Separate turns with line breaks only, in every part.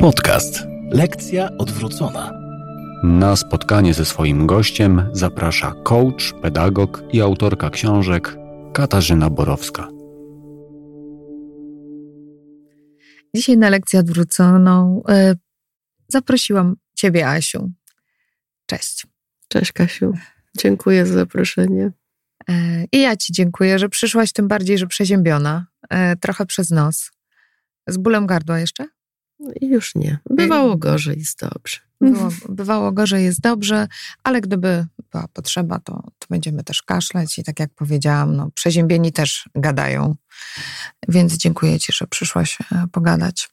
Podcast. Lekcja odwrócona.
Na spotkanie ze swoim gościem zaprasza coach, pedagog i autorka książek Katarzyna Borowska.
Dzisiaj na lekcję odwróconą y, zaprosiłam Ciebie, Asiu. Cześć.
Cześć, Kasiu. Dziękuję za zaproszenie.
Y, I ja Ci dziękuję, że przyszłaś, tym bardziej, że przeziębiona. Y, trochę przez nos. Z bólem gardła jeszcze?
Już nie. Bywało gorzej, jest dobrze.
Było, bywało gorzej, jest dobrze, ale gdyby była potrzeba, to, to będziemy też kaszleć i tak jak powiedziałam, no, przeziębieni też gadają. Więc dziękuję Ci, że przyszłaś e, pogadać.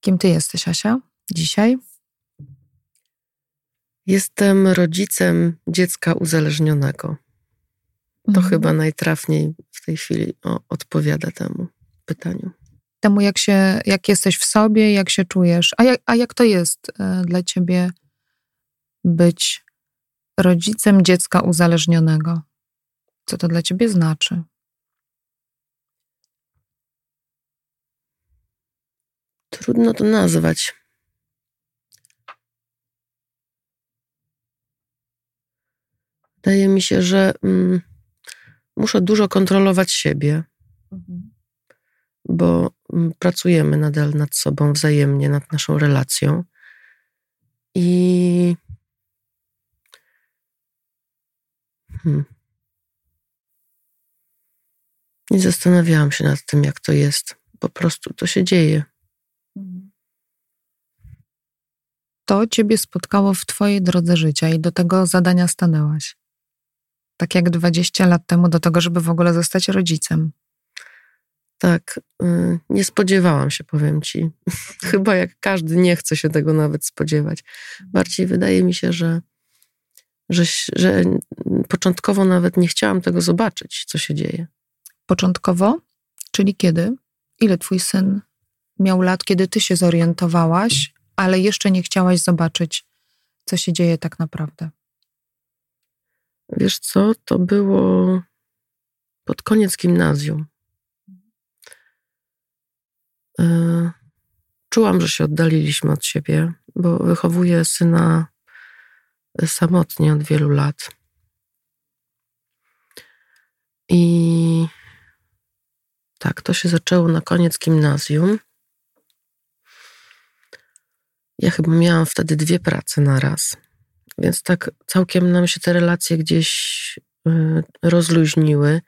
Kim Ty jesteś, Asia, dzisiaj?
Jestem rodzicem dziecka uzależnionego. To
Mhm.
chyba najtrafniej w tej chwili o, odpowiada temu pytaniu.
Temu, jak, się, jak jesteś w sobie, jak się czujesz. A jak, a jak to jest e, dla Ciebie być rodzicem dziecka uzależnionego? Co to dla Ciebie znaczy?
Trudno to nazwać. Wydaje mi się, że mm, muszę dużo kontrolować siebie, bo mm, pracujemy nadal nad sobą wzajemnie, nad naszą relacją. I. Hmm. Nie zastanawiałam się nad tym, jak to jest. Po prostu to się dzieje.
To Ciebie spotkało w Twojej drodze życia i do tego zadania stanęłaś. Tak jak 20 lat temu do tego, żeby w ogóle zostać rodzicem.
Tak, y, nie spodziewałam się, powiem ci. Chyba jak każdy nie chce się tego nawet spodziewać. Bardziej wydaje mi się, że, że, że początkowo nawet nie chciałam tego zobaczyć, co się dzieje.
Początkowo, czyli kiedy? Ile Twój syn miał lat, kiedy Ty się zorientowałaś, ale jeszcze nie chciałaś zobaczyć, co się dzieje tak naprawdę?
Wiesz co, to było pod koniec gimnazjum. Y, Czułam, że się oddaliliśmy od siebie, bo wychowuję syna samotnie od wielu lat. I tak, to się zaczęło na koniec gimnazjum. Ja chyba miałam wtedy dwie prace na raz, więc tak całkiem nam się te relacje gdzieś y, rozluźniły.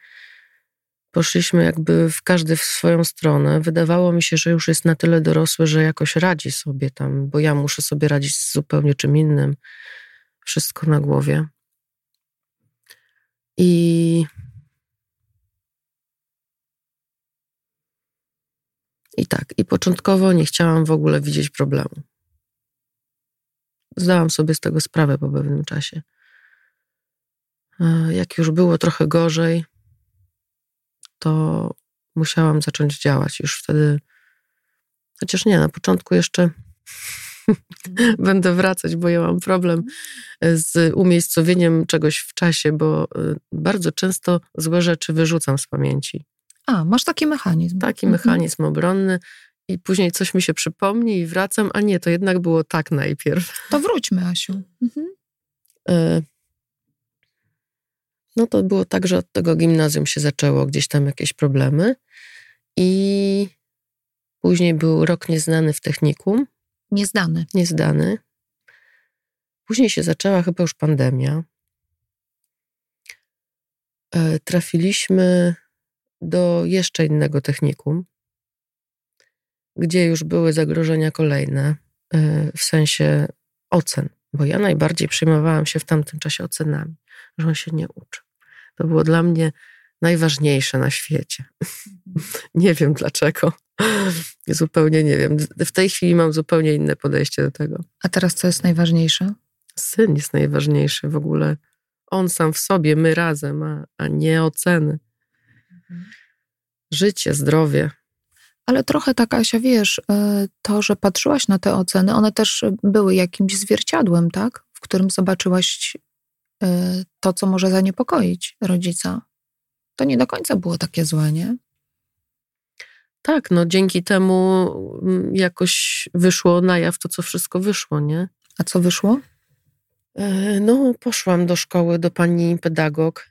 Poszliśmy jakby w każdy w swoją stronę. Wydawało mi się, że już jest na tyle dorosły, że jakoś radzi sobie tam, bo ja muszę sobie radzić z zupełnie czym innym. Wszystko na głowie. I I tak, i początkowo nie chciałam w ogóle widzieć problemu. Zdałam sobie z tego sprawę po pewnym czasie. E, Jak już było trochę gorzej, to musiałam zacząć działać. Już wtedy, chociaż nie, na początku jeszcze będę wracać, bo ja mam problem z umiejscowieniem czegoś w czasie, bo e, bardzo często złe rzeczy wyrzucam z pamięci
A, masz taki mechanizm.
taki
Mhm.
mechanizm obronny i później coś mi się przypomni i wracam, a nie, to jednak było tak najpierw.
To wróćmy, Asiu. Mhm.
No to było tak, że od tego gimnazjum się zaczęło gdzieś tam jakieś problemy i później był rok nieznany w technikum,
Niezdany.
niezdany. Później się zaczęła chyba już pandemia. E, Trafiliśmy do jeszcze innego technikum, gdzie już były zagrożenia kolejne, e, w sensie ocen, bo ja najbardziej przejmowałam się w tamtym czasie ocenami, że on się nie uczy. To było dla mnie najważniejsze na świecie. nie wiem dlaczego. Zupełnie nie wiem. W tej chwili mam zupełnie inne podejście do tego.
A teraz co jest najważniejsze?
Syn jest najważniejszy w ogóle. On sam w sobie, my razem, a, a nie oceny. Życie, zdrowie.
Ale trochę tak, Asia, wiesz, y, to, że patrzyłaś na te oceny, one też były jakimś zwierciadłem, tak? W którym zobaczyłaś to, co może zaniepokoić rodzica. To nie do końca było takie złe, nie?
tak, no dzięki temu mm, jakoś wyszło na jaw to, co wszystko wyszło, nie?
A co wyszło?
E, no, poszłam do szkoły, do pani pedagog.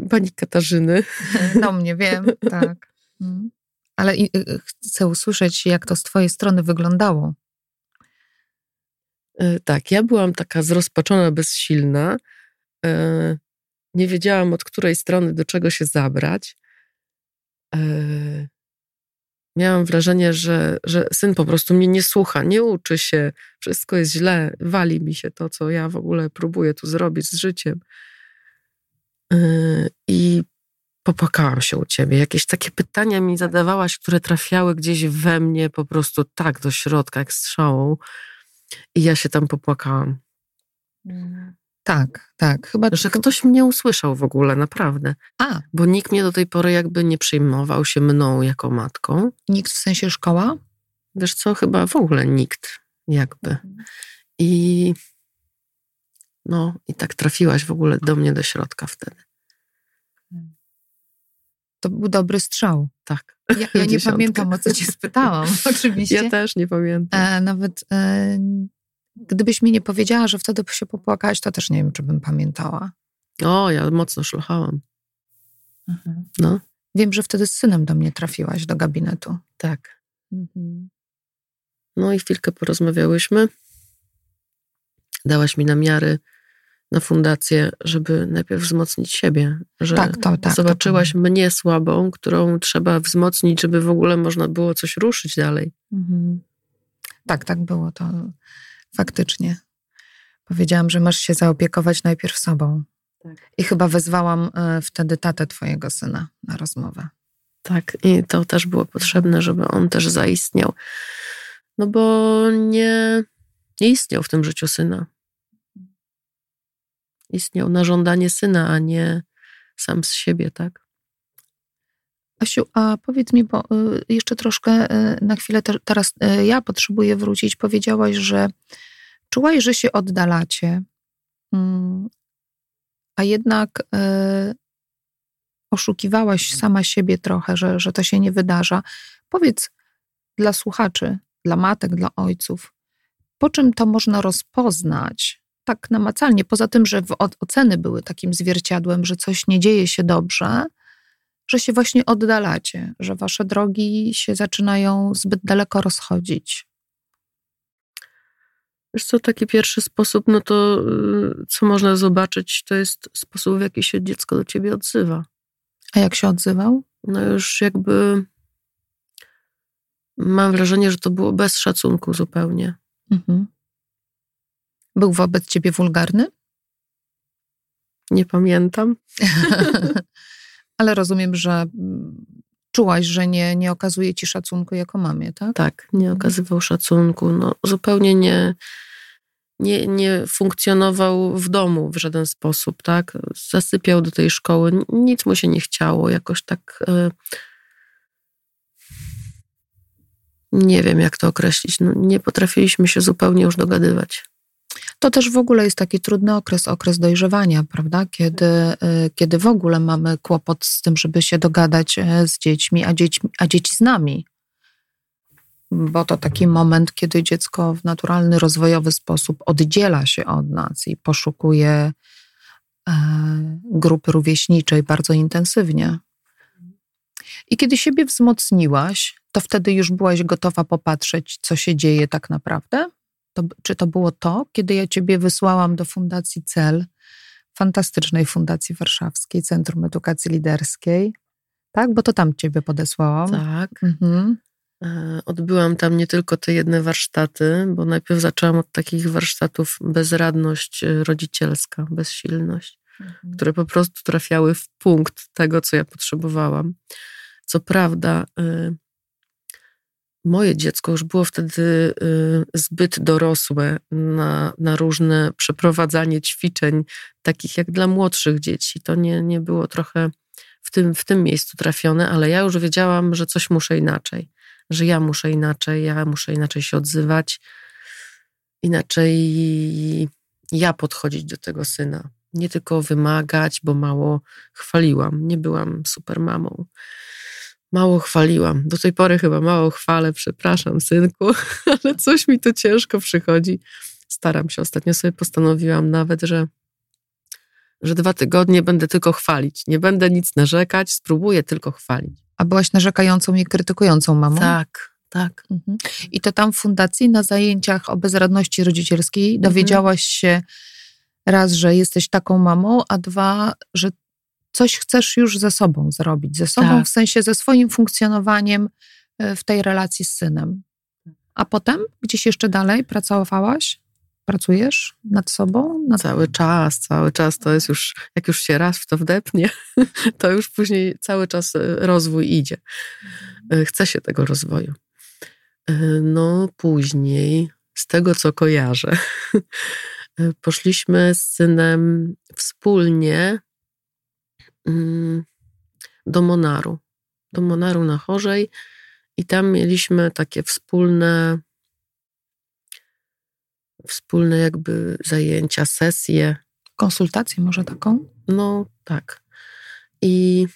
pani Katarzyny.
Do mnie, wiem, tak. Mm. Ale y, y, chcę usłyszeć, jak to z twojej strony wyglądało.
E, tak, ja byłam taka zrozpaczona, bezsilna. E, nie wiedziałam, od której strony do czego się zabrać. Miałam wrażenie, że, że syn po prostu mnie nie słucha, nie uczy się, wszystko jest źle, wali mi się to, co ja w ogóle próbuję tu zrobić z życiem. I popłakałam się u ciebie. Jakieś takie pytania mi zadawałaś, które trafiały gdzieś we mnie po prostu tak do środka, jak strzałą. I ja się tam popłakałam.
Tak, tak. Chyba,
że ktoś mnie usłyszał w ogóle, naprawdę.
A.
Bo nikt mnie do tej pory jakby nie przejmował się mną jako matką.
Nikt w sensie szkoła?
Wiesz co, chyba w ogóle nikt jakby. Mhm. I no, i tak trafiłaś w ogóle do mnie do środka wtedy.
To był dobry strzał.
Tak.
Ja, ja nie pamiętam, o co cię spytałam, oczywiście.
Ja też nie pamiętam.
E, nawet e, gdybyś mi nie powiedziała, że wtedy się popłakałaś, to też nie wiem, czy bym pamiętała.
O, ja mocno szlochałam. Mhm. No.
Wiem, że wtedy z synem do mnie trafiłaś do gabinetu.
Tak. Mhm. No i chwilkę porozmawiałyśmy. Dałaś mi namiary na fundację, żeby najpierw wzmocnić siebie. Że
tak, to, tak,
zobaczyłaś to mnie słabą, którą trzeba wzmocnić, żeby w ogóle można było coś ruszyć dalej. Mhm.
Tak, tak było to faktycznie. Powiedziałam, że masz się zaopiekować najpierw sobą. Tak. I chyba wezwałam e, wtedy tatę twojego syna na rozmowę.
Tak, i to też było potrzebne, żeby on też zaistniał. No bo nie, nie istniał w tym życiu syna istniał na żądanie syna, a nie sam z siebie, tak?
Asiu, a powiedz mi, bo y, jeszcze troszkę y, na chwilę teraz y, ja potrzebuję wrócić. Powiedziałaś, że czułaś, że się oddalacie, mm, a jednak oszukiwałaś sama siebie trochę, że, że to się nie wydarza. Powiedz dla słuchaczy, dla matek, dla ojców, po czym to można rozpoznać, tak namacalnie. Poza tym, że oceny były takim zwierciadłem, że coś nie dzieje się dobrze, że się właśnie oddalacie, że wasze drogi się zaczynają zbyt daleko rozchodzić.
Wiesz co, taki pierwszy sposób, no to y, co można zobaczyć, to jest sposób, w jaki się dziecko do ciebie odzywa.
A jak się odzywał?
No już jakby mam wrażenie, że to było bez szacunku zupełnie. Mhm.
Był wobec ciebie wulgarny?
Nie pamiętam.
Ale rozumiem, że mm, czułaś, że nie, nie okazuje ci szacunku jako mamie, tak?
Tak, nie okazywał szacunku. No, zupełnie nie, nie, nie funkcjonował w domu w żaden sposób, tak? Zasypiał do tej szkoły, nic mu się nie chciało, jakoś tak. E, nie wiem, jak to określić. No, nie potrafiliśmy się zupełnie już dogadywać.
To też w ogóle jest taki trudny okres, okres dojrzewania, prawda? Kiedy, y, kiedy w ogóle mamy kłopot z tym, żeby się dogadać e, z dziećmi, a, dzieci, a dzieci z nami. Bo to taki moment, kiedy dziecko w naturalny, rozwojowy sposób oddziela się od nas i poszukuje e, grupy rówieśniczej bardzo intensywnie. I kiedy siebie wzmocniłaś, to wtedy już byłaś gotowa popatrzeć, co się dzieje tak naprawdę? To, czy to było to, kiedy ja ciebie wysłałam do Fundacji CEL, fantastycznej Fundacji Warszawskiej, Centrum Edukacji Liderskiej, tak? Bo to tam ciebie podesłałam.
Tak. Mhm. E, odbyłam tam nie tylko te jedne warsztaty, bo najpierw zaczęłam od takich warsztatów bezradność e, rodzicielska, bezsilność, mhm. które po prostu trafiały w punkt tego, co ja potrzebowałam. Co prawda, e, moje dziecko już było wtedy y, zbyt dorosłe na, na różne przeprowadzanie ćwiczeń, takich jak dla młodszych dzieci. To nie, nie było trochę w tym, w tym miejscu trafione, ale ja już wiedziałam, że coś muszę inaczej, że ja muszę inaczej, ja muszę inaczej się odzywać, inaczej ja podchodzić do tego syna. nie tylko wymagać, bo mało chwaliłam. Nie byłam super mamą. Mało chwaliłam. Do tej pory chyba mało chwalę, przepraszam, synku, ale coś mi to ciężko przychodzi. Staram się. Ostatnio sobie postanowiłam nawet, że, że dwa tygodnie będę tylko chwalić. Nie będę nic narzekać, spróbuję tylko chwalić.
A byłaś narzekającą i krytykującą mamą?
Tak, tak.
Mhm. I to tam w fundacji na zajęciach o bezradności rodzicielskiej dowiedziałaś się raz, że jesteś taką mamą, a dwa, że coś chcesz już ze sobą zrobić, ze sobą
Tak.
w sensie ze swoim funkcjonowaniem e, w tej relacji z synem. A potem gdzieś jeszcze dalej pracowałaś? Pracujesz nad sobą? Nad...
Cały czas, cały czas to jest już, jak już się raz w to wdepnie, to już później cały czas e, rozwój idzie. E, Chce się tego rozwoju. No, później, z tego co kojarzę, poszliśmy z synem wspólnie do Monaru. Do Monaru na Chorzej i tam mieliśmy takie wspólne wspólne jakby zajęcia, sesje.
Konsultację może taką?
No tak. I,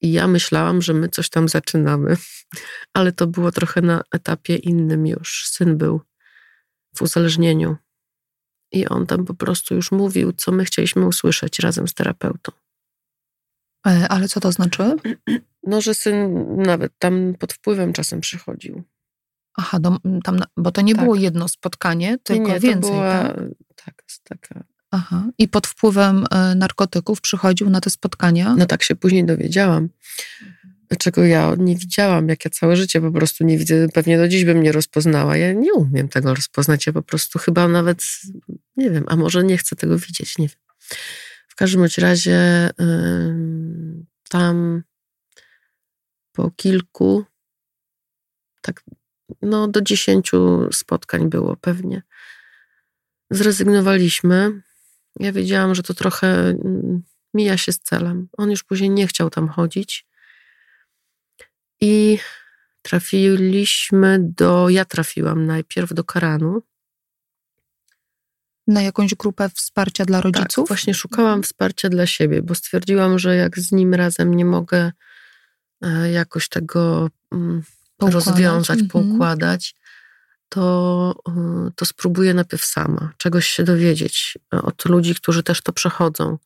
I ja myślałam, że my coś tam zaczynamy, ale to było trochę na etapie innym już. Syn był w uzależnieniu i on tam po prostu już mówił, co my chcieliśmy usłyszeć razem z terapeutą.
E, Ale co to znaczy?
No, że syn nawet tam pod wpływem czasem przychodził.
Aha, do, tam, bo to nie
Tak.
było jedno spotkanie, tylko
nie, nie,
więcej.
była
tak?
tak, taka
Aha. I pod wpływem e, narkotyków przychodził na te spotkania?
No tak się później dowiedziałam, czego ja nie widziałam, jak ja całe życie po prostu nie widzę. Pewnie do dziś bym nie rozpoznała. Ja nie umiem tego rozpoznać. Ja po prostu chyba nawet, nie wiem, a może nie chcę tego widzieć, nie wiem. W każdym razie ym, tam po kilku, tak, no do dziesięciu spotkań było pewnie. Zrezygnowaliśmy. Ja wiedziałam, że to trochę mm, mija się z celem. On już później nie chciał tam chodzić. I trafiliśmy do. Ja trafiłam najpierw do Karanu.
Na jakąś grupę wsparcia dla rodziców?
Tak, właśnie szukałam wsparcia dla siebie, bo stwierdziłam, że jak z nim razem nie mogę e, jakoś tego mm,
Poukładać,
rozwiązać,
mhm.
poukładać, to, y, to spróbuję najpierw sama czegoś się dowiedzieć e, od ludzi, którzy też to przechodzą.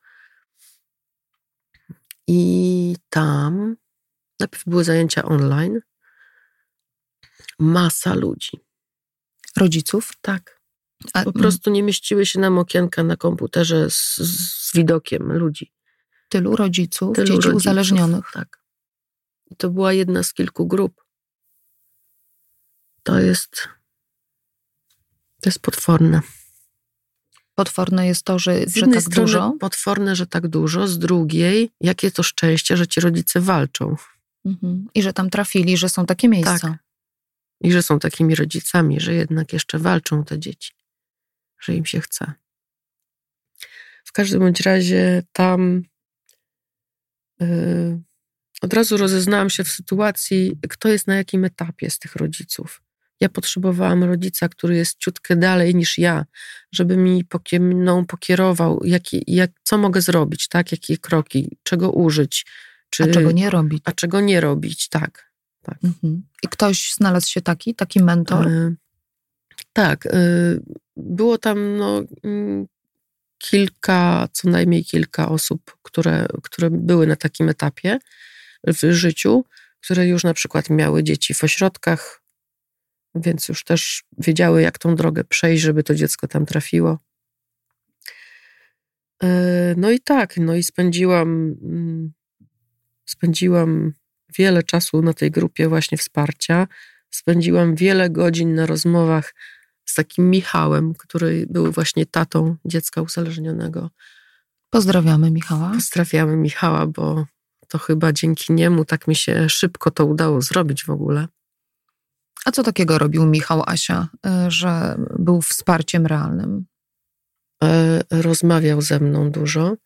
I tam najpierw były zajęcia online. Masa ludzi.
Rodziców?
Tak.
A,
Po prostu nie mieściły się nam okienka na komputerze z, z widokiem ludzi.
Tylu rodziców,
Tylu
dzieci
rodziców,
uzależnionych.
Tak. I to była jedna z kilku grup. To jest. To jest potworne.
Potworne jest to, że,
Z
że
jednej
tak
strony
dużo.
potworne, że tak dużo, z drugiej, jakie to szczęście, że ci rodzice walczą
Mhm. I że tam trafili, że są takie miejsca.
Tak. i że są takimi rodzicami, że jednak jeszcze walczą te dzieci, że im się chce. W każdym bądź razie tam yy, od razu rozeznałam się w sytuacji, kto jest na jakim etapie z tych rodziców. Ja potrzebowałam rodzica, który jest ciutkę dalej niż ja, żeby mi pokie, mną pokierował, jaki, jak, co mogę zrobić, tak? jakie kroki, czego użyć. Czy,
A czego nie robić?
a czego nie robić, tak. tak.
Mhm. I ktoś znalazł się taki, taki mentor?
E, tak. e, Było tam no, mm, kilka, co najmniej kilka osób, które, które były na takim etapie w życiu, które już na przykład miały dzieci w ośrodkach, więc już też wiedziały, jak tą drogę przejść, żeby to dziecko tam trafiło. E, No i tak, no i spędziłam, mm, spędziłam wiele czasu na tej grupie właśnie wsparcia. Spędziłam wiele godzin na rozmowach z takim Michałem, który był właśnie tatą dziecka uzależnionego.
Pozdrawiamy Michała.
Pozdrawiamy Michała, bo to chyba dzięki niemu tak mi się szybko to udało zrobić w ogóle.
A co takiego robił Michał Asia, y, że był wsparciem realnym?
E, Rozmawiał ze mną dużo.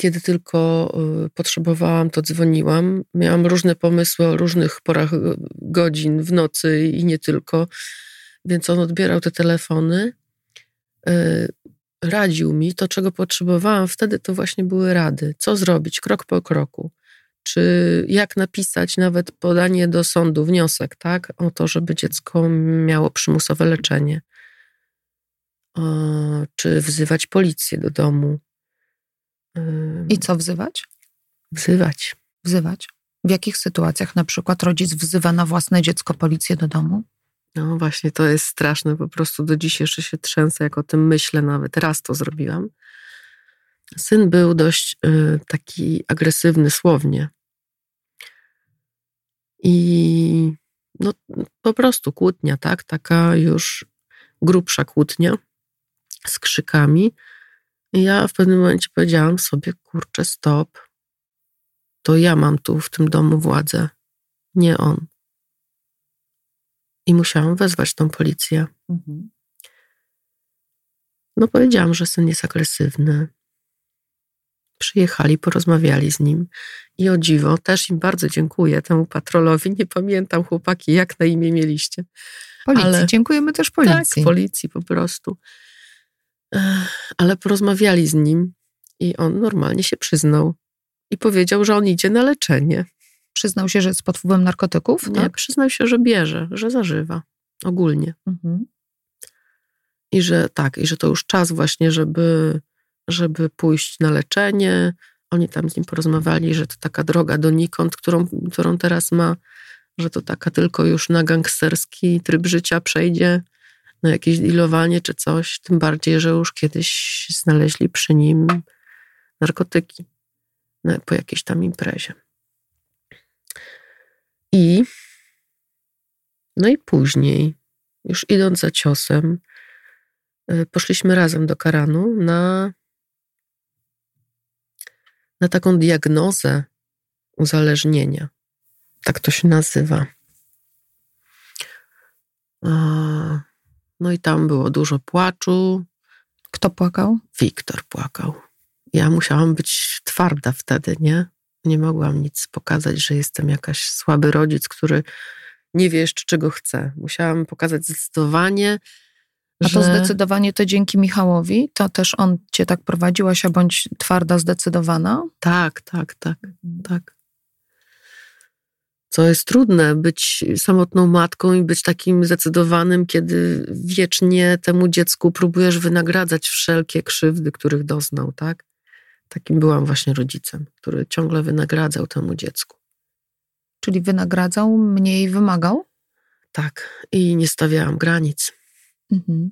Kiedy tylko y, potrzebowałam, to dzwoniłam. Miałam różne pomysły o różnych porach y, godzin w nocy i nie tylko, więc on odbierał te telefony. Y, radził mi to, czego potrzebowałam wtedy, to właśnie były rady. Co zrobić krok po kroku? Czy jak napisać nawet podanie do sądu, wniosek, tak? O to, żeby dziecko miało przymusowe leczenie. O, czy wzywać policję do domu.
I co wzywać?
Wzywać.
Wzywać. W jakich sytuacjach na przykład rodzic wzywa na własne dziecko policję do domu?
No właśnie, to jest straszne. Po prostu do dziś jeszcze się trzęsę, jak o tym myślę nawet. Raz to zrobiłam. Syn był dość y, taki agresywny słownie. I no, po prostu kłótnia, tak? Taka już grubsza kłótnia z krzykami. I ja w pewnym momencie powiedziałam sobie, kurczę, stop. To ja mam tu w tym domu władzę, nie on. I musiałam wezwać tą policję. Mhm. No, powiedziałam, że syn jest agresywny. Przyjechali, porozmawiali z nim i o dziwo, też im bardzo dziękuję temu patrolowi. Nie pamiętam, chłopaki, jak na imię mieliście.
Policji, ale, dziękujemy też policji.
Tak, policji po prostu. Ale porozmawiali z nim i on normalnie się przyznał i powiedział, że on idzie na leczenie.
Przyznał się, że jest pod wpływem narkotyków?
Nie,
tak?
przyznał się, że bierze, że zażywa ogólnie. Mhm. I że tak, i że to już czas właśnie, żeby, żeby pójść na leczenie. Oni tam z nim porozmawiali, że to taka droga donikąd, którą, którą teraz ma, że to taka tylko już na gangsterski tryb życia przejdzie, na jakieś dealowanie czy coś. Tym bardziej, że już kiedyś znaleźli przy nim narkotyki po jakiejś tam imprezie. I no i później, już idąc za ciosem, y, poszliśmy razem do Karanu na, na taką diagnozę uzależnienia. Tak to się nazywa. No i tam było dużo płaczu.
Kto płakał?
Wiktor płakał. Ja musiałam być twarda wtedy, nie? Nie mogłam nic pokazać, że jestem jakaś słaby rodzic, który nie wie jeszcze, czego chce. Musiałam pokazać zdecydowanie.
A to zdecydowanie to dzięki Michałowi? To też on cię tak prowadził, Asia bądź twarda, zdecydowana?
Tak, tak, tak, tak. Co jest trudne, być samotną matką i być takim zdecydowanym, kiedy wiecznie temu dziecku próbujesz wynagradzać wszelkie krzywdy, których doznał, tak? Takim byłam właśnie rodzicem, który ciągle wynagradzał temu dziecku.
Czyli wynagradzał, mniej wymagał?
Tak, i nie stawiałam granic. Mhm.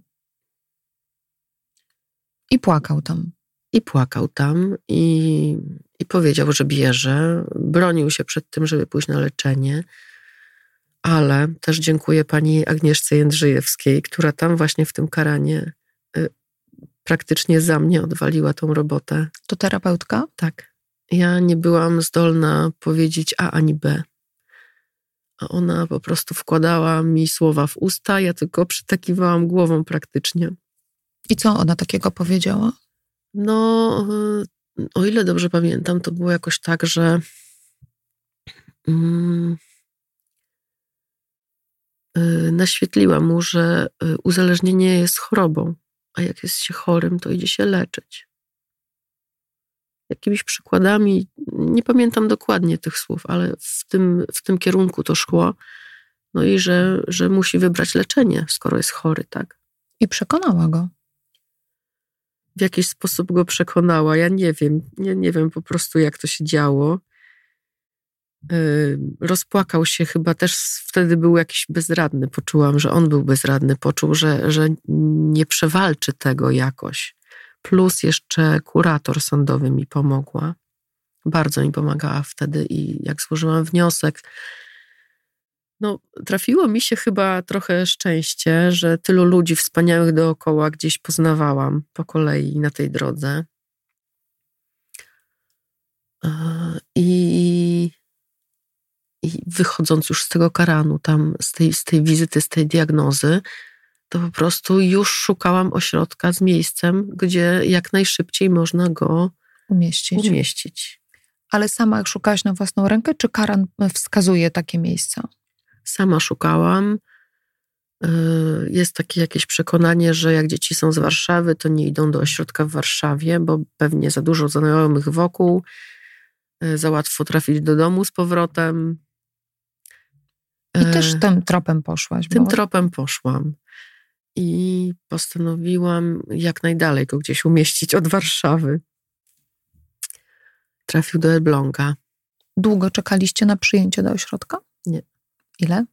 I płakał tam.
I płakał tam i, i powiedział, że bierze. Bronił się przed tym, żeby pójść na leczenie. Ale też dziękuję pani Agnieszce Jędrzejewskiej, która tam właśnie w tym karanie y, praktycznie za mnie odwaliła tą robotę.
To terapeutka?
Tak. Ja nie byłam zdolna powiedzieć A ani B a ona po prostu wkładała mi słowa w usta, ja tylko przytakiwałam głową praktycznie.
I co ona takiego powiedziała?
No, o ile dobrze pamiętam, to było jakoś tak, że mm, naświetliła mu, że y, uzależnienie jest chorobą, a jak jest się chorym, to idzie się leczyć jakimiś przykładami, nie pamiętam dokładnie tych słów, ale w tym, w tym kierunku to szło. No i że, że musi wybrać leczenie, skoro jest chory, tak.
I przekonała go.
W jakiś sposób go przekonała. Ja nie wiem, nie, nie wiem po prostu, jak to się działo. Rozpłakał się chyba też wtedy był jakiś bezradny. Poczułam, że on był bezradny. Poczuł, że, że nie przewalczy tego jakoś plus jeszcze kurator sądowy mi pomogła. Bardzo mi pomagała wtedy i jak złożyłam wniosek, no, trafiło mi się chyba trochę szczęście, że tylu ludzi wspaniałych dookoła gdzieś poznawałam po kolei na tej drodze. I, i wychodząc już z tego karanu, tam z tej, z tej wizyty, z tej diagnozy, to po prostu już szukałam ośrodka z miejscem, gdzie jak najszybciej można go umieścić. umieścić.
Ale sama szukałaś na własną rękę, czy Karan wskazuje takie miejsca?
Sama szukałam. jest takie jakieś przekonanie, że jak dzieci są z Warszawy, to nie idą do ośrodka w Warszawie, bo pewnie za dużo znajomych wokół, y, za łatwo trafić do domu z powrotem.
I też tym tropem poszłaś.
Tym bo... tropem poszłam. I postanowiłam jak najdalej go gdzieś umieścić od Warszawy. Trafił do Elbląga.
Długo czekaliście na przyjęcie do ośrodka?
Nie.
Ile?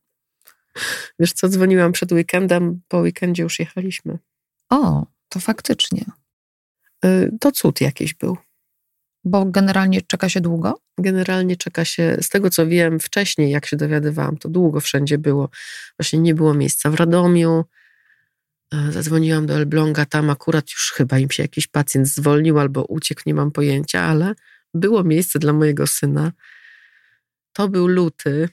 Wiesz co, dzwoniłam przed weekendem, po weekendzie już jechaliśmy.
O, to faktycznie.
Y, to cud jakiś był.
Bo generalnie czeka się długo?
Generalnie czeka się, z tego co wiem wcześniej, jak się dowiadywałam, to długo wszędzie było. Właśnie nie było miejsca w Radomiu. Y, zadzwoniłam do Elbląga, tam akurat już chyba im się jakiś pacjent zwolnił albo uciekł, nie mam pojęcia, ale było miejsce dla mojego syna. To był luty,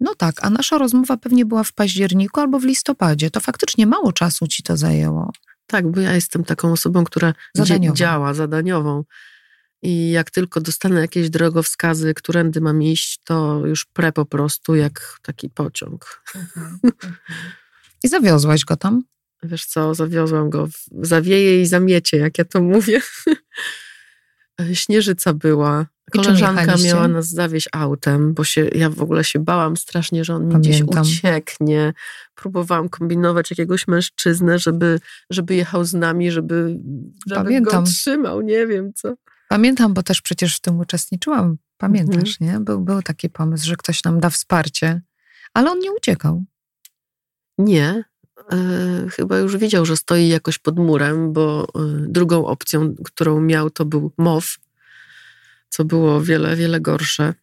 no tak, a nasza rozmowa pewnie była w październiku albo w listopadzie. To faktycznie mało czasu ci to zajęło.
Tak, bo ja jestem taką osobą, która działa zadaniową. I jak tylko dostanę jakieś drogowskazy, którędy mam iść, to już pre po prostu jak taki pociąg. Mhm.
I zawiozłaś go tam?
Wiesz co, zawiozłam go w zawieje i zamiecie, jak ja to mówię. Śnieżyca była, Koleżanka miała nas zawieźć autem, bo się, ja w ogóle się bałam strasznie, że on mi gdzieś ucieknie. Próbowałam kombinować jakiegoś mężczyznę, żeby, żeby jechał z nami, żeby, żeby Pamiętam. go trzymał, nie wiem co.
Pamiętam, bo też przecież w tym uczestniczyłam. Pamiętasz, mhm. nie? Był, był taki pomysł, że ktoś nam da wsparcie, ale on nie uciekał.
Nie. E, chyba już widział, że stoi jakoś pod murem, bo e, drugą opcją, którą miał, to był MOW, co było wiele, wiele gorsze.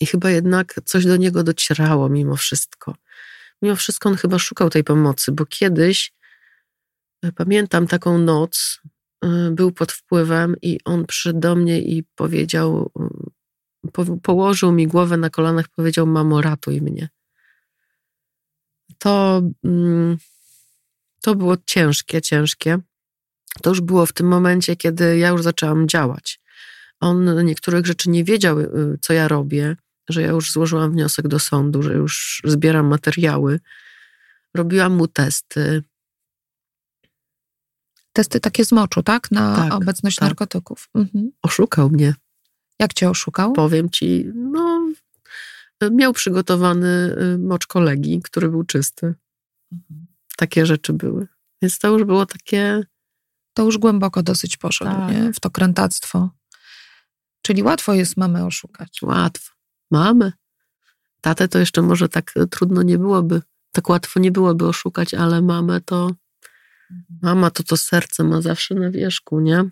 I chyba jednak coś do niego docierało mimo wszystko. Mimo wszystko on chyba szukał tej pomocy, bo kiedyś e, pamiętam taką noc, był pod wpływem i on przyszedł do mnie i powiedział, po, położył mi głowę na kolanach, powiedział: Mamo, ratuj mnie. To, mm, to było ciężkie, ciężkie. To już było w tym momencie, kiedy ja już zaczęłam działać. On niektórych rzeczy nie wiedział, y, co ja robię, że ja już złożyłam wniosek do sądu, że już zbieram materiały. Robiłam mu testy.
Testy takie z moczu, tak? Na tak, obecność tak. narkotyków. Mhm.
Oszukał mnie.
Jak cię oszukał?
Powiem ci, no, miał przygotowany y, mocz kolegi, który był czysty. Mhm. Takie rzeczy były. Więc to już było takie
to już głęboko dosyć poszedł tak. nie? w to krętactwo. Czyli łatwo jest mamę oszukać.
Łatwo. Mamy. Tatę to jeszcze może tak e, trudno nie byłoby, tak łatwo nie byłoby oszukać, ale mamę to, mhm. mama to to serce ma zawsze na wierzchu, nie?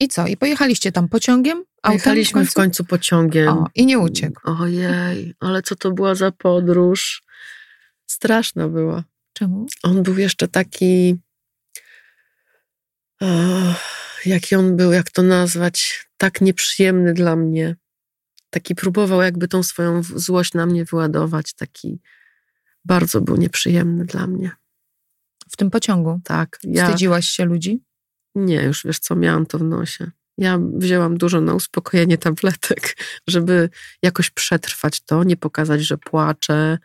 I co? I pojechaliście tam pociągiem?
Pojechaliśmy w końcu, w końcu pociągiem. O,
I nie uciekł.
Ojej, ale co to była za podróż? Straszna była.
Czemu?
On był jeszcze taki jaki on był, jak to nazwać, tak nieprzyjemny dla mnie. Taki próbował jakby tą swoją złość na mnie wyładować, taki bardzo był nieprzyjemny dla mnie.
W tym pociągu?
Tak.
Ja... Wstydziłaś się ludzi?
Nie, już wiesz co, miałam to w nosie. Ja wzięłam dużo na uspokojenie tabletek, żeby jakoś przetrwać to, nie pokazać, że płaczę,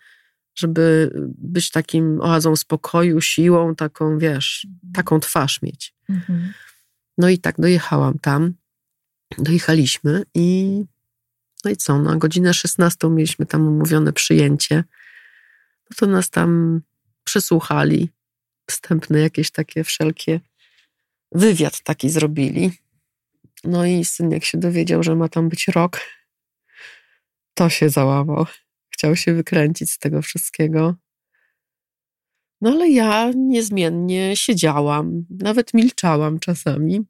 żeby być takim oazą spokoju, siłą, taką, wiesz, mhm. taką twarz mieć. Mhm. No i tak dojechałam tam. Dojechaliśmy i no i co, na godzinę 16 mieliśmy tam umówione przyjęcie. No to nas tam przesłuchali. Wstępne jakieś takie wszelkie wywiad taki zrobili. No i syn jak się dowiedział, że ma tam być rok, to się załamał chciał się wykręcić z tego wszystkiego. No ale ja niezmiennie siedziałam, nawet milczałam czasami.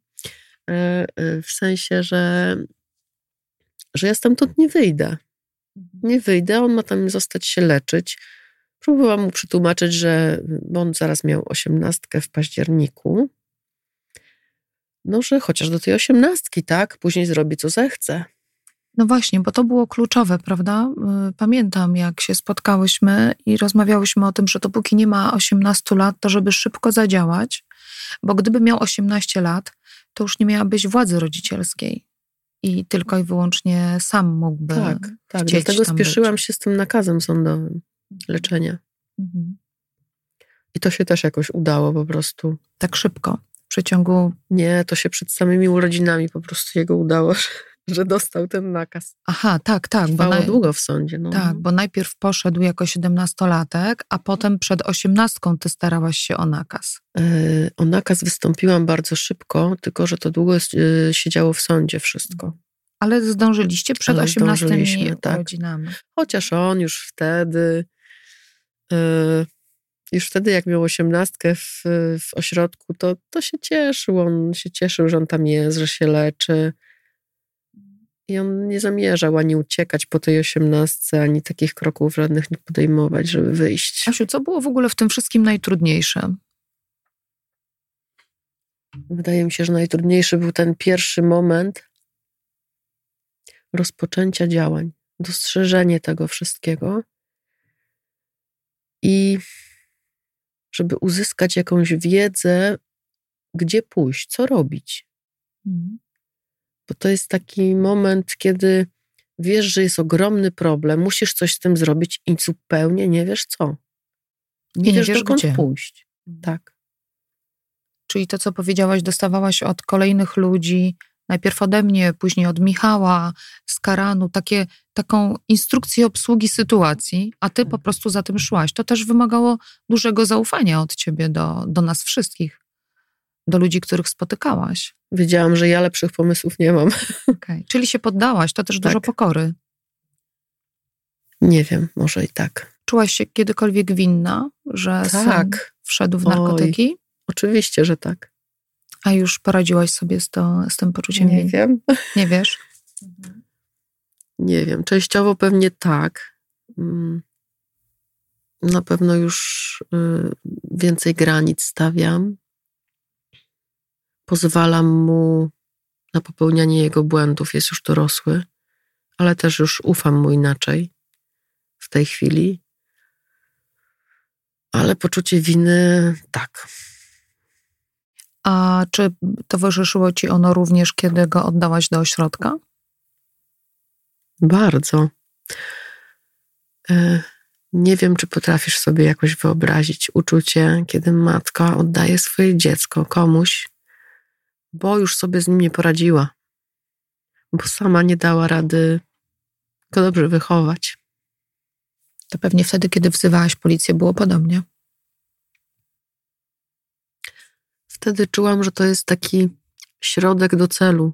E, e, w sensie, że, że ja stamtąd nie wyjdę. Nie wyjdę, on ma tam zostać się leczyć. Próbowałam mu przetłumaczyć, że on zaraz miał osiemnastkę w październiku. No, że chociaż do tej osiemnastki, tak? Później zrobi co zechce.
No właśnie, bo to było kluczowe, prawda? Y, pamiętam, jak się spotkałyśmy i rozmawiałyśmy o tym, że dopóki nie ma 18 lat, to żeby szybko zadziałać, bo gdyby miał 18 lat, to już nie miałabyś władzy rodzicielskiej. i tylko i wyłącznie sam mógłby.
Tak, tak. Dlatego spieszyłam być. się z tym nakazem sądowym leczenia. Mhm. I to się też jakoś udało po prostu.
Tak szybko. Przeciągu.
Nie, to się przed samymi urodzinami po prostu jego udało, że dostał ten nakaz.
Aha, tak, tak.
Trwało bo naj... długo w sądzie. No.
Tak, bo najpierw poszedł jako siedemnastolatek, a potem przed osiemnastką ty starałaś się o nakaz.
Yy, o nakaz wystąpiłam bardzo szybko, tylko że to długo yy, siedziało w sądzie wszystko.
Ale zdążyliście przed osiemnastymi tak. urodzinami.
Chociaż on już wtedy... Yy, już wtedy, jak miał osiemnastkę w, w ośrodku, to, to się cieszył. On się cieszył, że on tam jest, że się leczy. I on nie zamierzał ani uciekać po tej osiemnastce, ani takich kroków żadnych nie podejmować, żeby wyjść.
Asiu, co było w ogóle w tym wszystkim najtrudniejsze?
Wydaje mi się, że najtrudniejszy był ten pierwszy moment rozpoczęcia działań, dostrzeżenie tego wszystkiego i żeby uzyskać jakąś wiedzę, gdzie pójść, co robić. Mhm. Bo to jest taki moment, kiedy wiesz, że jest ogromny problem, musisz coś z tym zrobić i zupełnie nie wiesz co. Nie, nie wiesz, wiesz dokąd gdzie. pójść. Mhm. Tak.
Czyli to, co powiedziałaś, dostawałaś od kolejnych ludzi, najpierw ode mnie, później od Michała z Karanu, takie, taką instrukcję obsługi sytuacji, a ty po mhm. prostu za tym szłaś. To też wymagało dużego zaufania od ciebie do, do nas wszystkich, do ludzi, których spotykałaś.
Wiedziałam, że ja lepszych pomysłów nie mam.
Okay. Czyli się poddałaś, to też tak. dużo pokory.
Nie wiem, może i tak.
Czułaś się kiedykolwiek winna, że tak. wszedł w narkotyki? Oj,
oczywiście, że tak.
A już poradziłaś sobie z, to, z tym poczuciem
Nie winy? wiem.
Nie wiesz?
Nie wiem. Częściowo pewnie tak. Mm. Na pewno już y, więcej granic stawiam pozwalam mu na popełnianie jego błędów, jest już dorosły, ale też już ufam mu inaczej w tej chwili. Ale poczucie winy tak.
A czy towarzyszyło ci ono również, kiedy go oddałaś do ośrodka?
Bardzo. E, nie wiem, czy potrafisz sobie jakoś wyobrazić uczucie, kiedy matka oddaje swoje dziecko komuś, bo już sobie z nim nie poradziła, bo sama nie dała rady go dobrze wychować.
To pewnie wtedy, kiedy wzywałaś policję, było podobnie.
Wtedy czułam, że to jest taki środek do celu,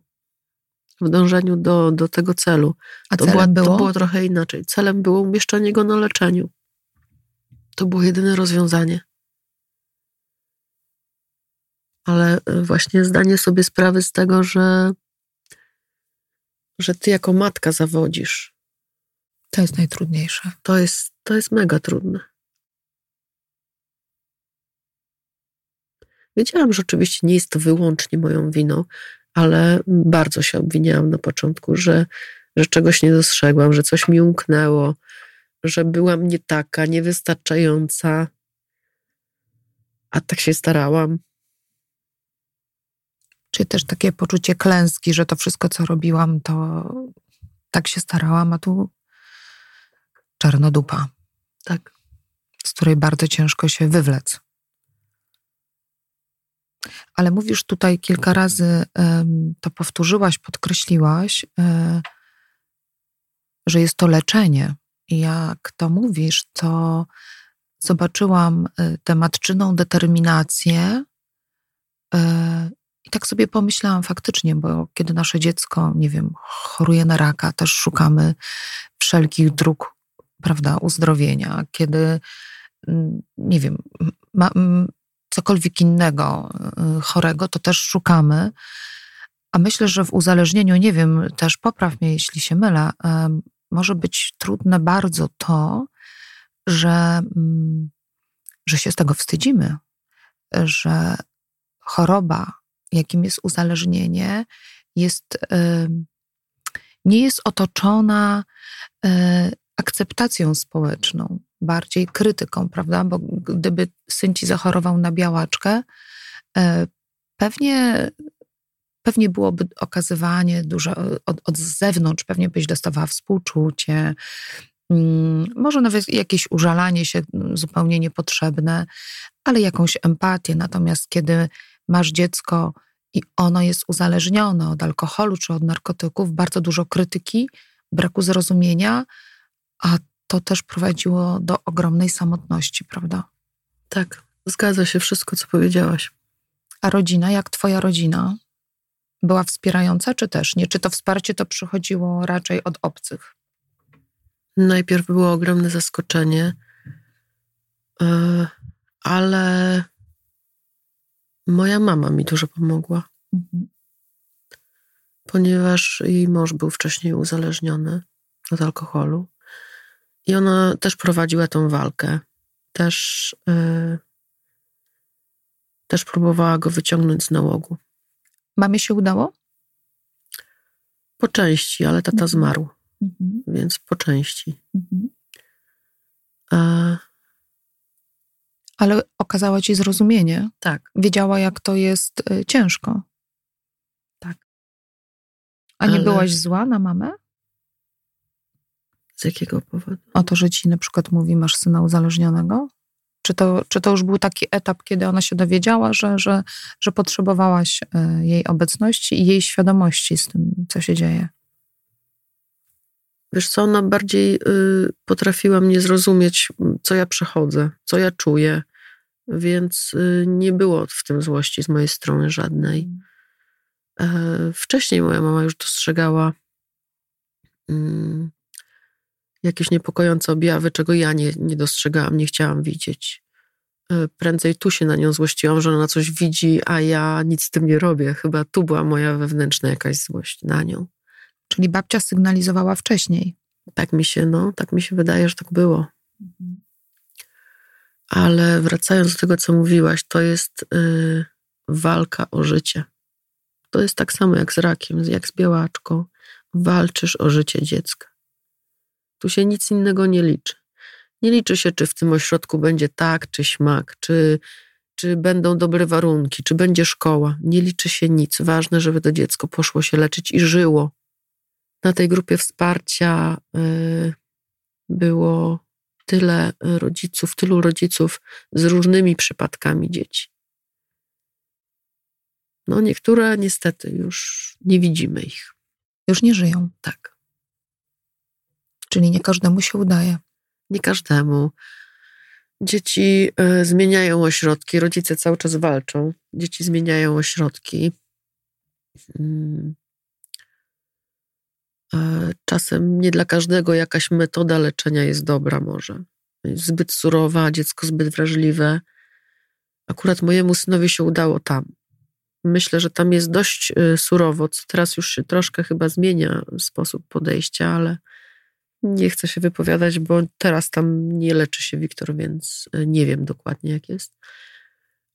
w dążeniu do, do tego celu.
A to, była, było?
to było trochę inaczej. Celem było umieszczenie go na leczeniu. To było jedyne rozwiązanie ale e, właśnie zdanie sobie sprawy z tego, że, że ty jako matka zawodzisz.
To jest najtrudniejsze.
To jest, to jest mega trudne. Wiedziałam, że oczywiście nie jest to wyłącznie moją winą, ale bardzo się obwiniałam na początku, że, że czegoś nie dostrzegłam, że coś mi umknęło, że byłam nie taka, niewystarczająca. A tak się starałam
czy też takie poczucie klęski, że to wszystko, co robiłam, to tak się starałam, a tu czarnodupa.
Tak.
Z której bardzo ciężko się wywlec. Ale mówisz tutaj kilka razy, to powtórzyłaś, podkreśliłaś, e, że jest to leczenie. I jak to mówisz, to zobaczyłam e, tę matczyną determinację e, i tak sobie pomyślałam faktycznie, bo kiedy nasze dziecko, nie wiem, choruje na raka, też szukamy wszelkich dróg, prawda, uzdrowienia. Kiedy, mm, nie wiem, ma, cokolwiek innego y, chorego, to też szukamy. A myślę, że w uzależnieniu, nie wiem, też popraw mnie, jeśli się mylę, może być trudne bardzo to, że, mm, że się z tego wstydzimy, że choroba jakim jest uzależnienie, jest, nie jest otoczona akceptacją społeczną, bardziej krytyką, prawda? Bo gdyby syn ci zachorował na białaczkę, e, pewnie, pewnie byłoby okazywanie dużo od, od zewnątrz, pewnie byś dostawała współczucie, mm, może nawet jakieś użalanie się mm, zupełnie niepotrzebne, ale jakąś empatię. Natomiast kiedy masz dziecko i ono jest uzależnione od alkoholu czy od narkotyków, bardzo dużo krytyki, braku zrozumienia, a to też prowadziło do ogromnej samotności, prawda?
Tak, zgadza się wszystko, co powiedziałaś.
A rodzina, jak twoja rodzina, była wspierająca, czy też nie? Czy to wsparcie to przychodziło raczej od obcych?
Najpierw było ogromne zaskoczenie, e, ale moja mama mi dużo pomogła. Mhm. Ponieważ jej mąż był wcześniej uzależniony od alkoholu. I ona też prowadziła tą walkę. Też, yy, też próbowała go wyciągnąć z nałogu.
Mamie się udało?
Po części, ale tata mhm. zmarł. Mhm. Więc po części. Mhm.
E... Ale okazała ci zrozumienie.
Tak.
Wiedziała, jak to jest y, ciężko.
Tak.
A nie ale... byłaś zła na mamę?
Z jakiego powodu?
O to, że ci na przykład mówi, masz syna uzależnionego? Czy to, czy to już był taki etap, kiedy ona się dowiedziała, że, że, że potrzebowałaś e, jej obecności i jej świadomości z tym, co się dzieje?
Wiesz co, ona bardziej y, potrafiła mnie zrozumieć, co ja przechodzę, co ja czuję, więc y, nie było w tym złości z mojej strony żadnej. E, wcześniej moja mama już dostrzegała mm, jakieś niepokojące objawy, czego ja nie, nie dostrzegałam, nie chciałam widzieć. E, prędzej tu się na nią złościłam, że ona coś widzi, a ja nic z tym nie robię. Chyba tu była moja wewnętrzna jakaś złość na nią.
Czyli babcia sygnalizowała wcześniej.
Tak mi się, no, tak mi się wydaje, że tak było. Mhm. Ale wracając do tego, co mówiłaś, to jest yy, walka o życie. To jest tak samo jak z rakiem, jak z białaczką. Walczysz o życie dziecka. Tu się nic innego nie liczy. Nie liczy się, czy w tym ośrodku będzie tak, czy śmak, czy, czy będą dobre warunki, czy będzie szkoła. Nie liczy się nic. Ważne, żeby to dziecko poszło się leczyć i żyło. Na tej grupie wsparcia y, było tyle rodziców, tylu rodziców z różnymi przypadkami dzieci. No, niektóre niestety już nie widzimy ich.
Już nie żyją.
Tak.
Czyli nie każdemu się udaje.
Nie każdemu. Dzieci y, zmieniają ośrodki, rodzice cały czas walczą. Dzieci zmieniają ośrodki. Mm. E, czasem nie dla każdego jakaś metoda leczenia jest dobra, może. Zbyt surowa, dziecko zbyt wrażliwe. Akurat mojemu synowi się udało tam. Myślę, że tam jest dość y, surowo, co teraz już się troszkę chyba zmienia sposób podejścia, ale nie chcę się wypowiadać, bo teraz tam nie leczy się Wiktor, więc e, nie wiem dokładnie jak jest.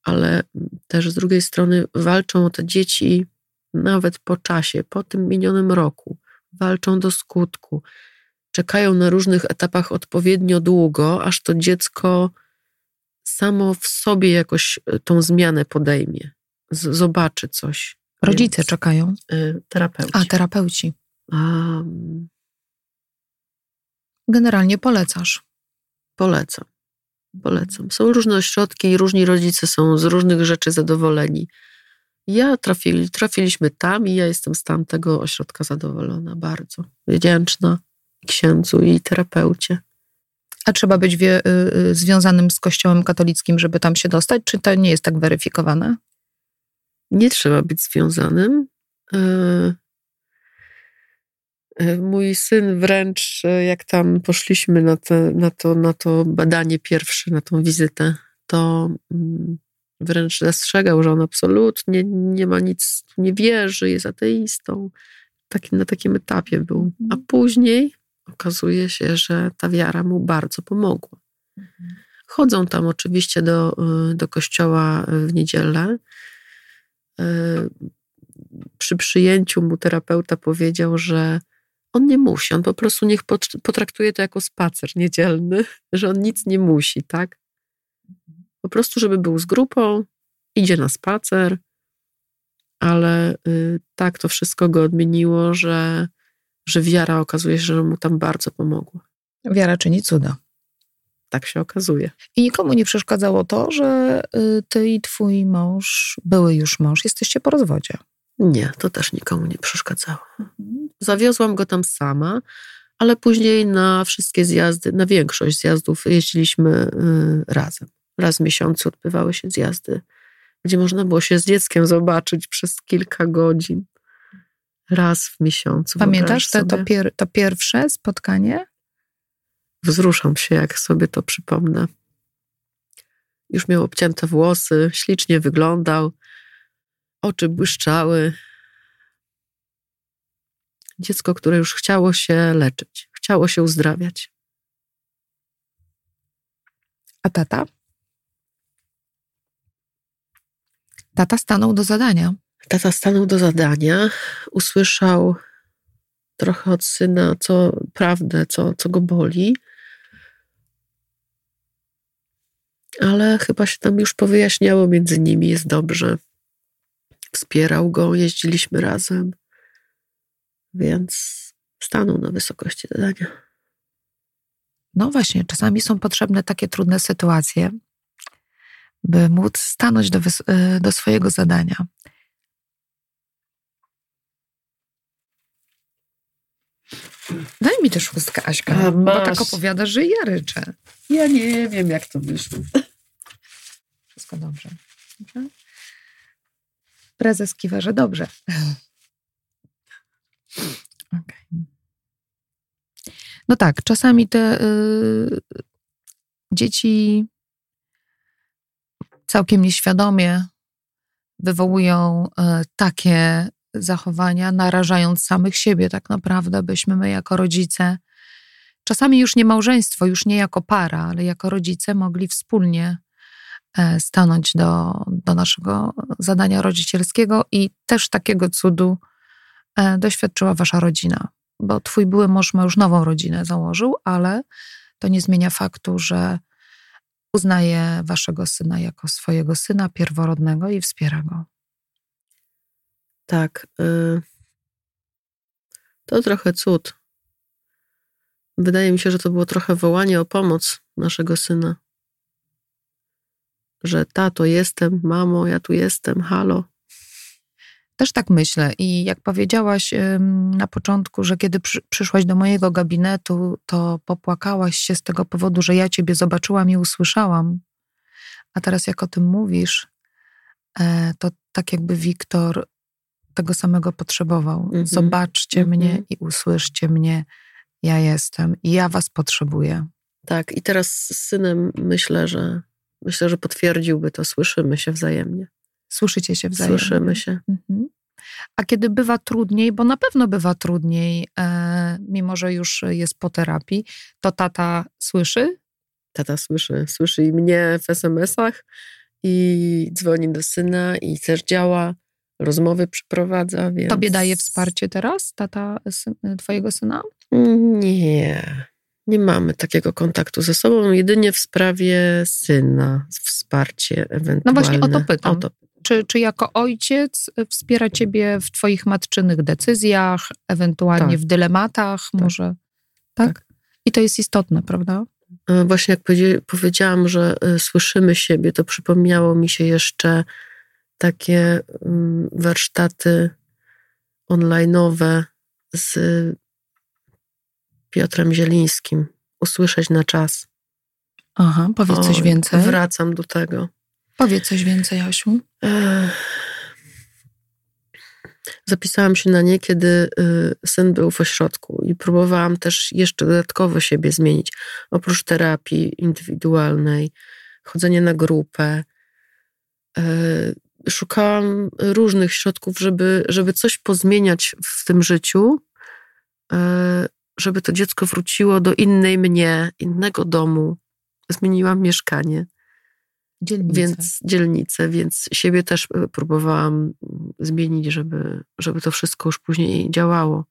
Ale też z drugiej strony walczą o te dzieci nawet po czasie, po tym minionym roku. Walczą do skutku. Czekają na różnych etapach odpowiednio długo, aż to dziecko samo w sobie jakoś e, tą zmianę podejmie. Z zobaczy coś.
Rodzice więc, czekają.
Y, terapeuci.
A, terapeuci. Um, Generalnie polecasz.
Polecam. Polecam. Są różne ośrodki i różni rodzice są z różnych rzeczy zadowoleni. Ja trafili, trafiliśmy tam i ja jestem z tamtego ośrodka zadowolona bardzo. Wdzięczna księdzu i terapeucie.
A trzeba być wie, y, y, związanym z Kościołem katolickim, żeby tam się dostać, czy to nie jest tak weryfikowane?
Nie trzeba być związanym. Y, mój syn wręcz, e, jak tam poszliśmy na, te, na, to, na to badanie pierwsze, na tą wizytę, to mm, wręcz zastrzegał, że on absolutnie nie ma nic, nie wierzy, jest ateistą. Taki, na takim etapie był. A mhm. później okazuje się, że ta wiara mu bardzo pomogła. Mhm. Chodzą tam oczywiście do, e, do kościoła w niedzielę. Przy przyjęciu mu terapeuta powiedział, że on nie musi, on po prostu niech potraktuje to jako spacer niedzielny, że on nic nie musi, tak? Po prostu, żeby był z grupą, idzie na spacer, ale y, tak to wszystko go odmieniło, że, że wiara okazuje się, że mu tam bardzo pomogła.
Wiara czyni cuda.
Tak się okazuje.
I nikomu nie przeszkadzało to, że y, ty i twój mąż, były już mąż, jesteście po rozwodzie.
Nie, to też nikomu nie przeszkadzało. Zawiozłam go tam sama, ale później na wszystkie zjazdy, na większość zjazdów jeździliśmy y, razem. Raz w miesiącu odbywały się zjazdy, gdzie można było się z dzieckiem zobaczyć przez kilka godzin. Raz w miesiącu.
Pamiętasz te, to, pier, to pierwsze spotkanie?
Wzruszam się, jak sobie to przypomnę. Już miał obcięte włosy, ślicznie wyglądał, oczy błyszczały. Dziecko, które już chciało się leczyć, chciało się uzdrawiać.
A tata? Tata stanął do zadania.
Tata stanął do zadania, usłyszał trochę od syna, co prawdę, co, co go boli, ale chyba się tam już powyjaśniało między nimi, jest dobrze. Wspierał go, jeździliśmy razem, więc stanął na wysokości zadania.
No właśnie, czasami są potrzebne takie trudne sytuacje, by móc stanąć do, y, do swojego zadania. Daj mi też chustkę, Aśka, A, bo tak opowiadasz, że ja ryczę.
Ja nie wiem, jak to wyszło.
Wszystko dobrze. dobrze? Prezes kiwa, że dobrze. Okay. No tak, czasami te y, dzieci całkiem nieświadomie wywołują y, takie zachowania, narażając samych siebie tak naprawdę, byśmy my jako rodzice, czasami już nie małżeństwo, już nie jako para, ale jako rodzice mogli wspólnie stanąć do, do naszego zadania rodzicielskiego i też takiego cudu e, doświadczyła wasza rodzina, bo twój były mąż ma już nową rodzinę założył, ale to nie zmienia faktu, że uznaje waszego syna jako swojego syna pierworodnego i wspiera go.
Tak. Y, to trochę cud. Wydaje mi się, że to było trochę wołanie o pomoc naszego syna. Że tato, jestem, mamo, ja tu jestem, halo.
Też tak myślę. I jak powiedziałaś na początku, że kiedy przyszłaś do mojego gabinetu, to popłakałaś się z tego powodu, że ja ciebie zobaczyłam i usłyszałam. A teraz, jak o tym mówisz, e, to tak jakby Wiktor tego samego potrzebował. Mm -hmm. Zobaczcie mm -hmm. mnie i usłyszcie mnie. Ja jestem i ja was potrzebuję.
Tak, i teraz z synem myślę, że myślę, że potwierdziłby to. Słyszymy się wzajemnie.
Słyszycie się wzajemnie.
Słyszymy się. Mhm.
A kiedy bywa trudniej, bo na pewno bywa trudniej, e, mimo że już jest po terapii, to tata słyszy?
Tata słyszy. Słyszy i mnie w SMS-ach, i dzwoni do syna, i też działa rozmowy przeprowadza. Więc...
Tobie daje wsparcie teraz, tata syn, twojego syna?
Nie, nie mamy takiego kontaktu ze sobą, jedynie w sprawie syna, wsparcie ewentualne.
No właśnie o to pytam. O to. Czy, czy jako ojciec wspiera ciebie w twoich matczynych decyzjach, ewentualnie tak. w dylematach tak. może? Tak? tak? I to jest istotne, prawda?
E, właśnie jak powiedziałam, że e, słyszymy siebie, to przypomniało mi się jeszcze takie mm, warsztaty online'owe z Piotrem Zielińskim. Usłyszeć na czas.
Aha, powiedz coś więcej.
Wracam do tego.
Powiedz coś więcej, Asiu.
Zapisałam się na nie, kiedy y, syn był w ośrodku i próbowałam też jeszcze dodatkowo siebie zmienić. Oprócz terapii indywidualnej, chodzenie na grupę, y, szukałam różnych środków, żeby, żeby coś pozmieniać w tym życiu, e, żeby to dziecko wróciło do innej mnie, innego domu. Zmieniłam mieszkanie.
Dzielnicę.
Więc dzielnicę, więc siebie też e, próbowałam zmienić, żeby, żeby to wszystko już później działało.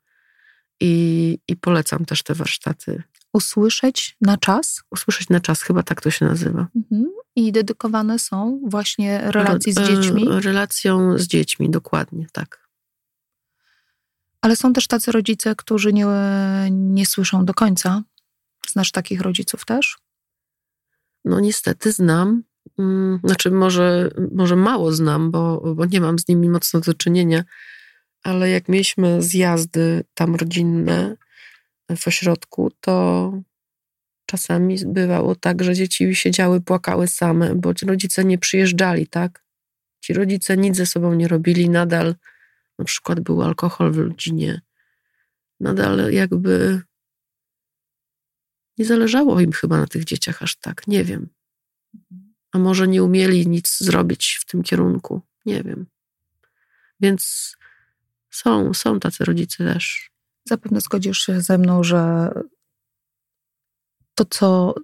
I, I polecam też te warsztaty.
Usłyszeć na czas?
Usłyszeć na czas, chyba tak to się nazywa. Mhm.
i dedykowane są właśnie relacji z dziećmi?
Relacją z dziećmi, dokładnie, tak.
Ale są też tacy rodzice, którzy nie, nie słyszą do końca. Znasz takich rodziców też?
No niestety znam. Mm, znaczy może, może mało znam, bo, bo nie mam z nimi mocno do czynienia, ale jak mieliśmy zjazdy tam rodzinne w ośrodku, to czasami bywało tak, że dzieci siedziały, płakały same, bo ci rodzice nie przyjeżdżali, tak? Ci rodzice nic ze sobą nie robili, nadal na przykład był alkohol w rodzinie, nadal jakby nie zależało im chyba na tych dzieciach aż tak, nie wiem. A może nie umieli nic zrobić w tym kierunku, nie wiem. Więc są, są tacy rodzice też.
Zapewne zgodzisz się ze mną, że to, co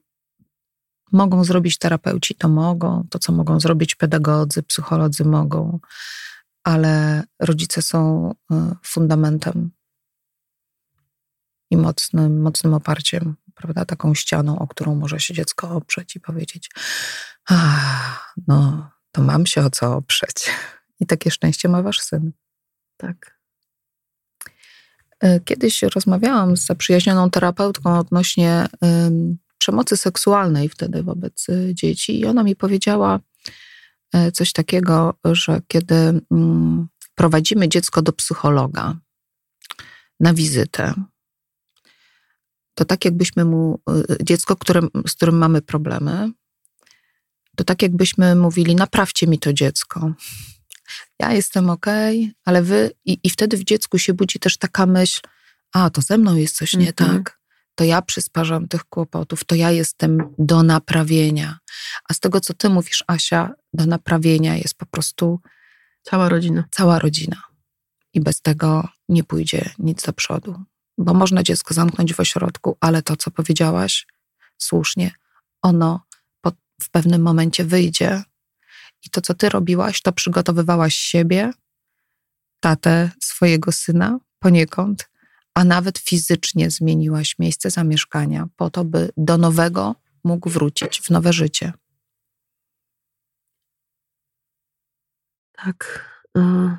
mogą zrobić terapeuci, to mogą, to, co mogą zrobić pedagodzy, psycholodzy, mogą, ale rodzice są e, fundamentem i mocnym, mocnym oparciem, prawda, taką ścianą, o którą może się dziecko oprzeć i powiedzieć: No, to mam się o co oprzeć. I takie szczęście ma wasz syn.
Tak.
E, kiedyś rozmawiałam z zaprzyjaźnioną terapeutką odnośnie przemocy seksualnej wtedy wobec y, dzieci, i ona mi powiedziała e, coś takiego, że kiedy mm, prowadzimy dziecko do psychologa na wizytę, to tak jakbyśmy mu, y, dziecko, którym, z którym mamy problemy, to tak jakbyśmy mówili, naprawcie mi to dziecko ja jestem okej, okay, ale wy, i, i wtedy w dziecku się budzi też taka myśl, a to ze mną jest coś nie mhm. tak, to ja przysparzam tych kłopotów, to ja jestem do naprawienia. A z tego, co ty mówisz, Asia, do naprawienia jest po prostu
cała rodzina.
Cała rodzina. I bez tego nie pójdzie nic do przodu. Bo można dziecko zamknąć w ośrodku, ale to, co powiedziałaś słusznie, ono po, w pewnym momencie wyjdzie i to, co ty robiłaś, to przygotowywałaś siebie, tatę swojego syna poniekąd, a nawet fizycznie zmieniłaś miejsce zamieszkania po to, by do nowego mógł wrócić w nowe życie.
Tak. Y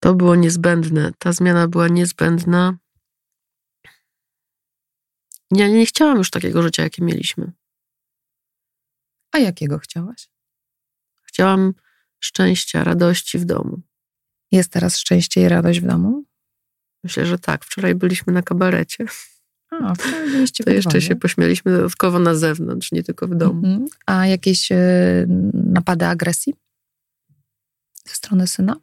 to było niezbędne. Ta zmiana była niezbędna ja nie chciałam już takiego życia, jakie mieliśmy.
A jakiego chciałaś?
Chciałam szczęścia, radości w domu.
Jest teraz szczęście i radość w domu?
Myślę, że tak. Wczoraj byliśmy na kabarecie.
A,
To jeszcze się pośmialiśmy dodatkowo na zewnątrz, nie tylko w domu. Mhm.
A jakieś y, napady agresji ze strony syna?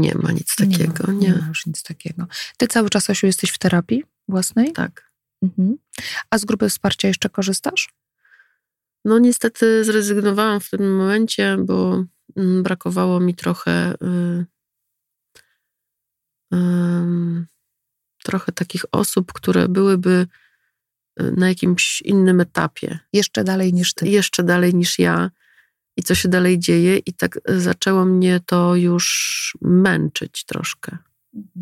Nie ma nic takiego. Nie,
ma, nie. nie ma już nic takiego. Ty cały czas, Osiu, jesteś w terapii własnej?
Tak.
Mhm. A z grupy wsparcia jeszcze korzystasz?
No niestety zrezygnowałam w tym momencie, bo brakowało mi trochę y, trochę takich osób, które byłyby y, na jakimś innym etapie.
Jeszcze dalej niż ty.
Jeszcze dalej niż ja. I co się dalej dzieje, i tak zaczęło mnie to już męczyć troszkę.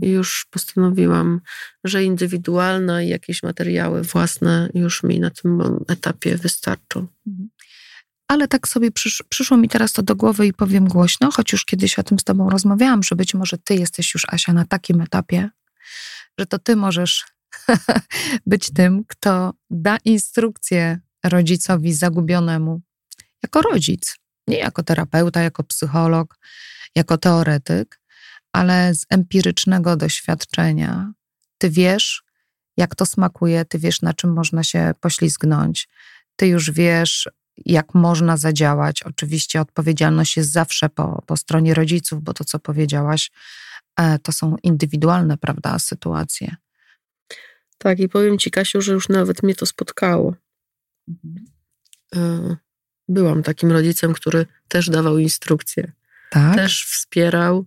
I już postanowiłam, że indywidualna i jakieś materiały własne już mi na tym etapie wystarczą.
Ale tak sobie przysz, przyszło mi teraz to do głowy i powiem głośno, choć już kiedyś o tym z Tobą rozmawiałam, że być może Ty jesteś już, Asia, na takim etapie, że to Ty możesz być tym, kto da instrukcję rodzicowi zagubionemu jako rodzic, nie jako terapeuta, jako psycholog, jako teoretyk, ale z empirycznego doświadczenia. Ty wiesz, jak to smakuje, ty wiesz, na czym można się poślizgnąć, ty już wiesz, jak można zadziałać. Oczywiście odpowiedzialność jest zawsze po, po stronie rodziców, bo to, co powiedziałaś, e, to są indywidualne, prawda, sytuacje.
Tak, i powiem ci, Kasiu, że już nawet mnie to spotkało. Mhm. E, byłam takim rodzicem, który też dawał instrukcje. Tak? Też wspierał,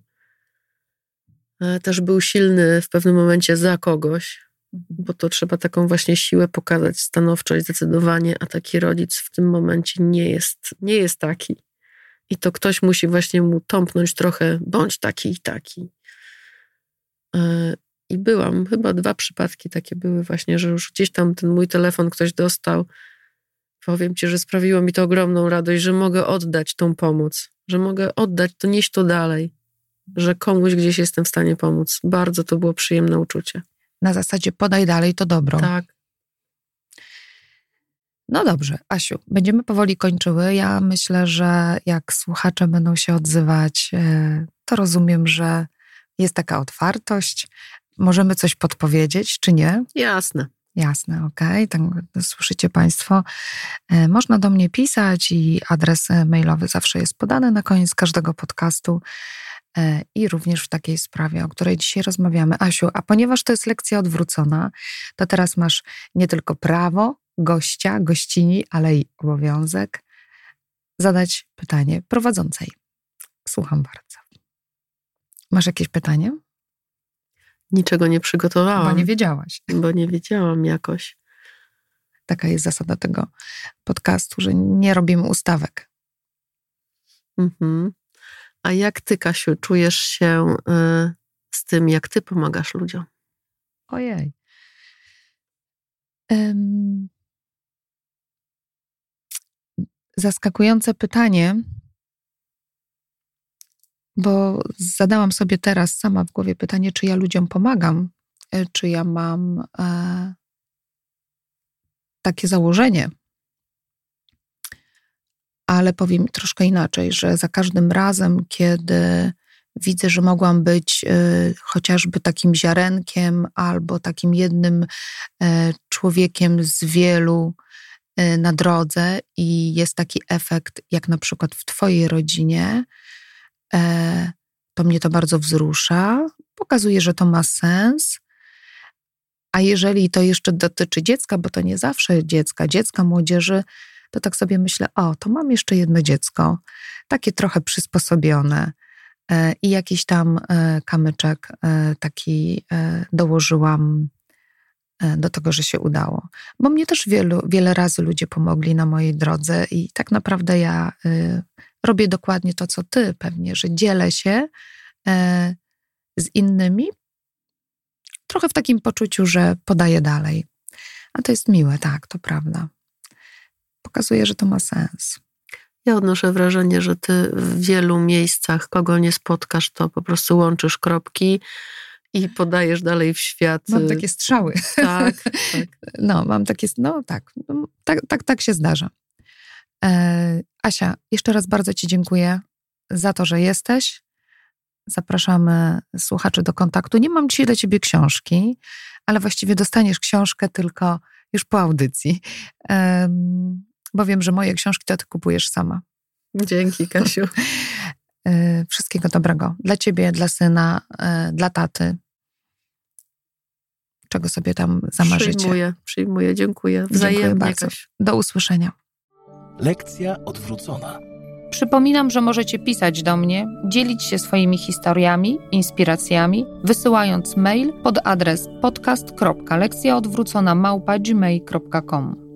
E, też był silny w pewnym momencie za kogoś. Bo to trzeba taką właśnie siłę pokazać, stanowczość, zdecydowanie, a taki rodzic w tym momencie nie jest, nie jest taki. I to ktoś musi właśnie mu tąpnąć trochę, bądź taki i taki. E, I byłam, chyba dwa przypadki takie były właśnie, że już gdzieś tam ten mój telefon ktoś dostał. Powiem ci, że sprawiło mi to ogromną radość, że mogę oddać tą pomoc, że mogę oddać to, nieść to dalej, że komuś gdzieś jestem w stanie pomóc. Bardzo to było przyjemne uczucie.
Na zasadzie podaj dalej to dobro.
Tak.
No dobrze, Asiu, będziemy powoli kończyły. Ja myślę, że jak słuchacze będą się odzywać, e, to rozumiem, że jest taka otwartość. Możemy coś podpowiedzieć, czy nie?
Jasne.
Jasne, okej. Okay. Tak, słyszycie Państwo. E, można do mnie pisać i adres e, mailowy zawsze jest podany na koniec każdego podcastu. I również w takiej sprawie, o której dzisiaj rozmawiamy. Asiu, a ponieważ to jest lekcja odwrócona, to teraz masz nie tylko prawo, gościa, gościni, ale i obowiązek zadać pytanie prowadzącej. Słucham bardzo. Masz jakieś pytanie?
Niczego nie przygotowałam.
Bo nie wiedziałaś.
Bo nie wiedziałam jakoś.
Taka jest zasada tego podcastu, że nie robimy ustawek.
Mhm. A jak ty, Kasiu, czujesz się y, z tym, jak ty pomagasz ludziom?
Ojej. Um, zaskakujące pytanie, bo zadałam sobie teraz sama w głowie pytanie, czy ja ludziom pomagam, e, czy ja mam e, takie założenie. Ale powiem troszkę inaczej, że za każdym razem, kiedy widzę, że mogłam być y, chociażby takim ziarenkiem albo takim jednym y, człowiekiem z wielu, Y, na drodze i jest taki efekt, jak na przykład w Twojej rodzinie, e, to mnie to bardzo wzrusza, pokazuje, że to ma sens. A jeżeli to jeszcze dotyczy dziecka, bo to nie zawsze dziecka, dziecka, młodzieży, to tak sobie myślę, o, to mam jeszcze jedno dziecko, takie trochę przysposobione e, i jakiś tam e, kamyczek taki dołożyłam E, do tego, że się udało. Bo mnie też wielu, wiele razy ludzie pomogli na mojej drodze i tak naprawdę ja robię dokładnie to, co ty pewnie, że dzielę się z innymi, trochę w takim poczuciu, że podaję dalej. A to jest miłe, tak, to prawda. Pokazuje, że to ma sens.
Ja odnoszę wrażenie, że ty w wielu miejscach, kogo nie spotkasz, to po prostu łączysz kropki i podajesz dalej w świat.
Mam takie strzały.
Tak, tak.
No, mam takie, no tak, no, tak, tak, tak się zdarza. E, Asia, jeszcze raz bardzo Ci dziękuję za to, że jesteś. Zapraszamy słuchaczy do kontaktu. Nie mam dzisiaj dla Ciebie książki, ale właściwie dostaniesz książkę tylko już po audycji, e, bo wiem, że moje książki to Ty kupujesz sama.
Dzięki, Kasiu.
Y, wszystkiego dobrego dla ciebie, dla syna, y, dla taty. Czego sobie tam zamarzycie.
Przyjmuję, przyjmuję. Dziękuję. Wzajemnie. Dziękuję bardzo.
Do usłyszenia.
Lekcja odwrócona.
Przypominam, że możecie pisać do mnie, dzielić się swoimi historiami, inspiracjami, wysyłając mail pod adres podcast.lekcjaodwrócona małpa gmail.com.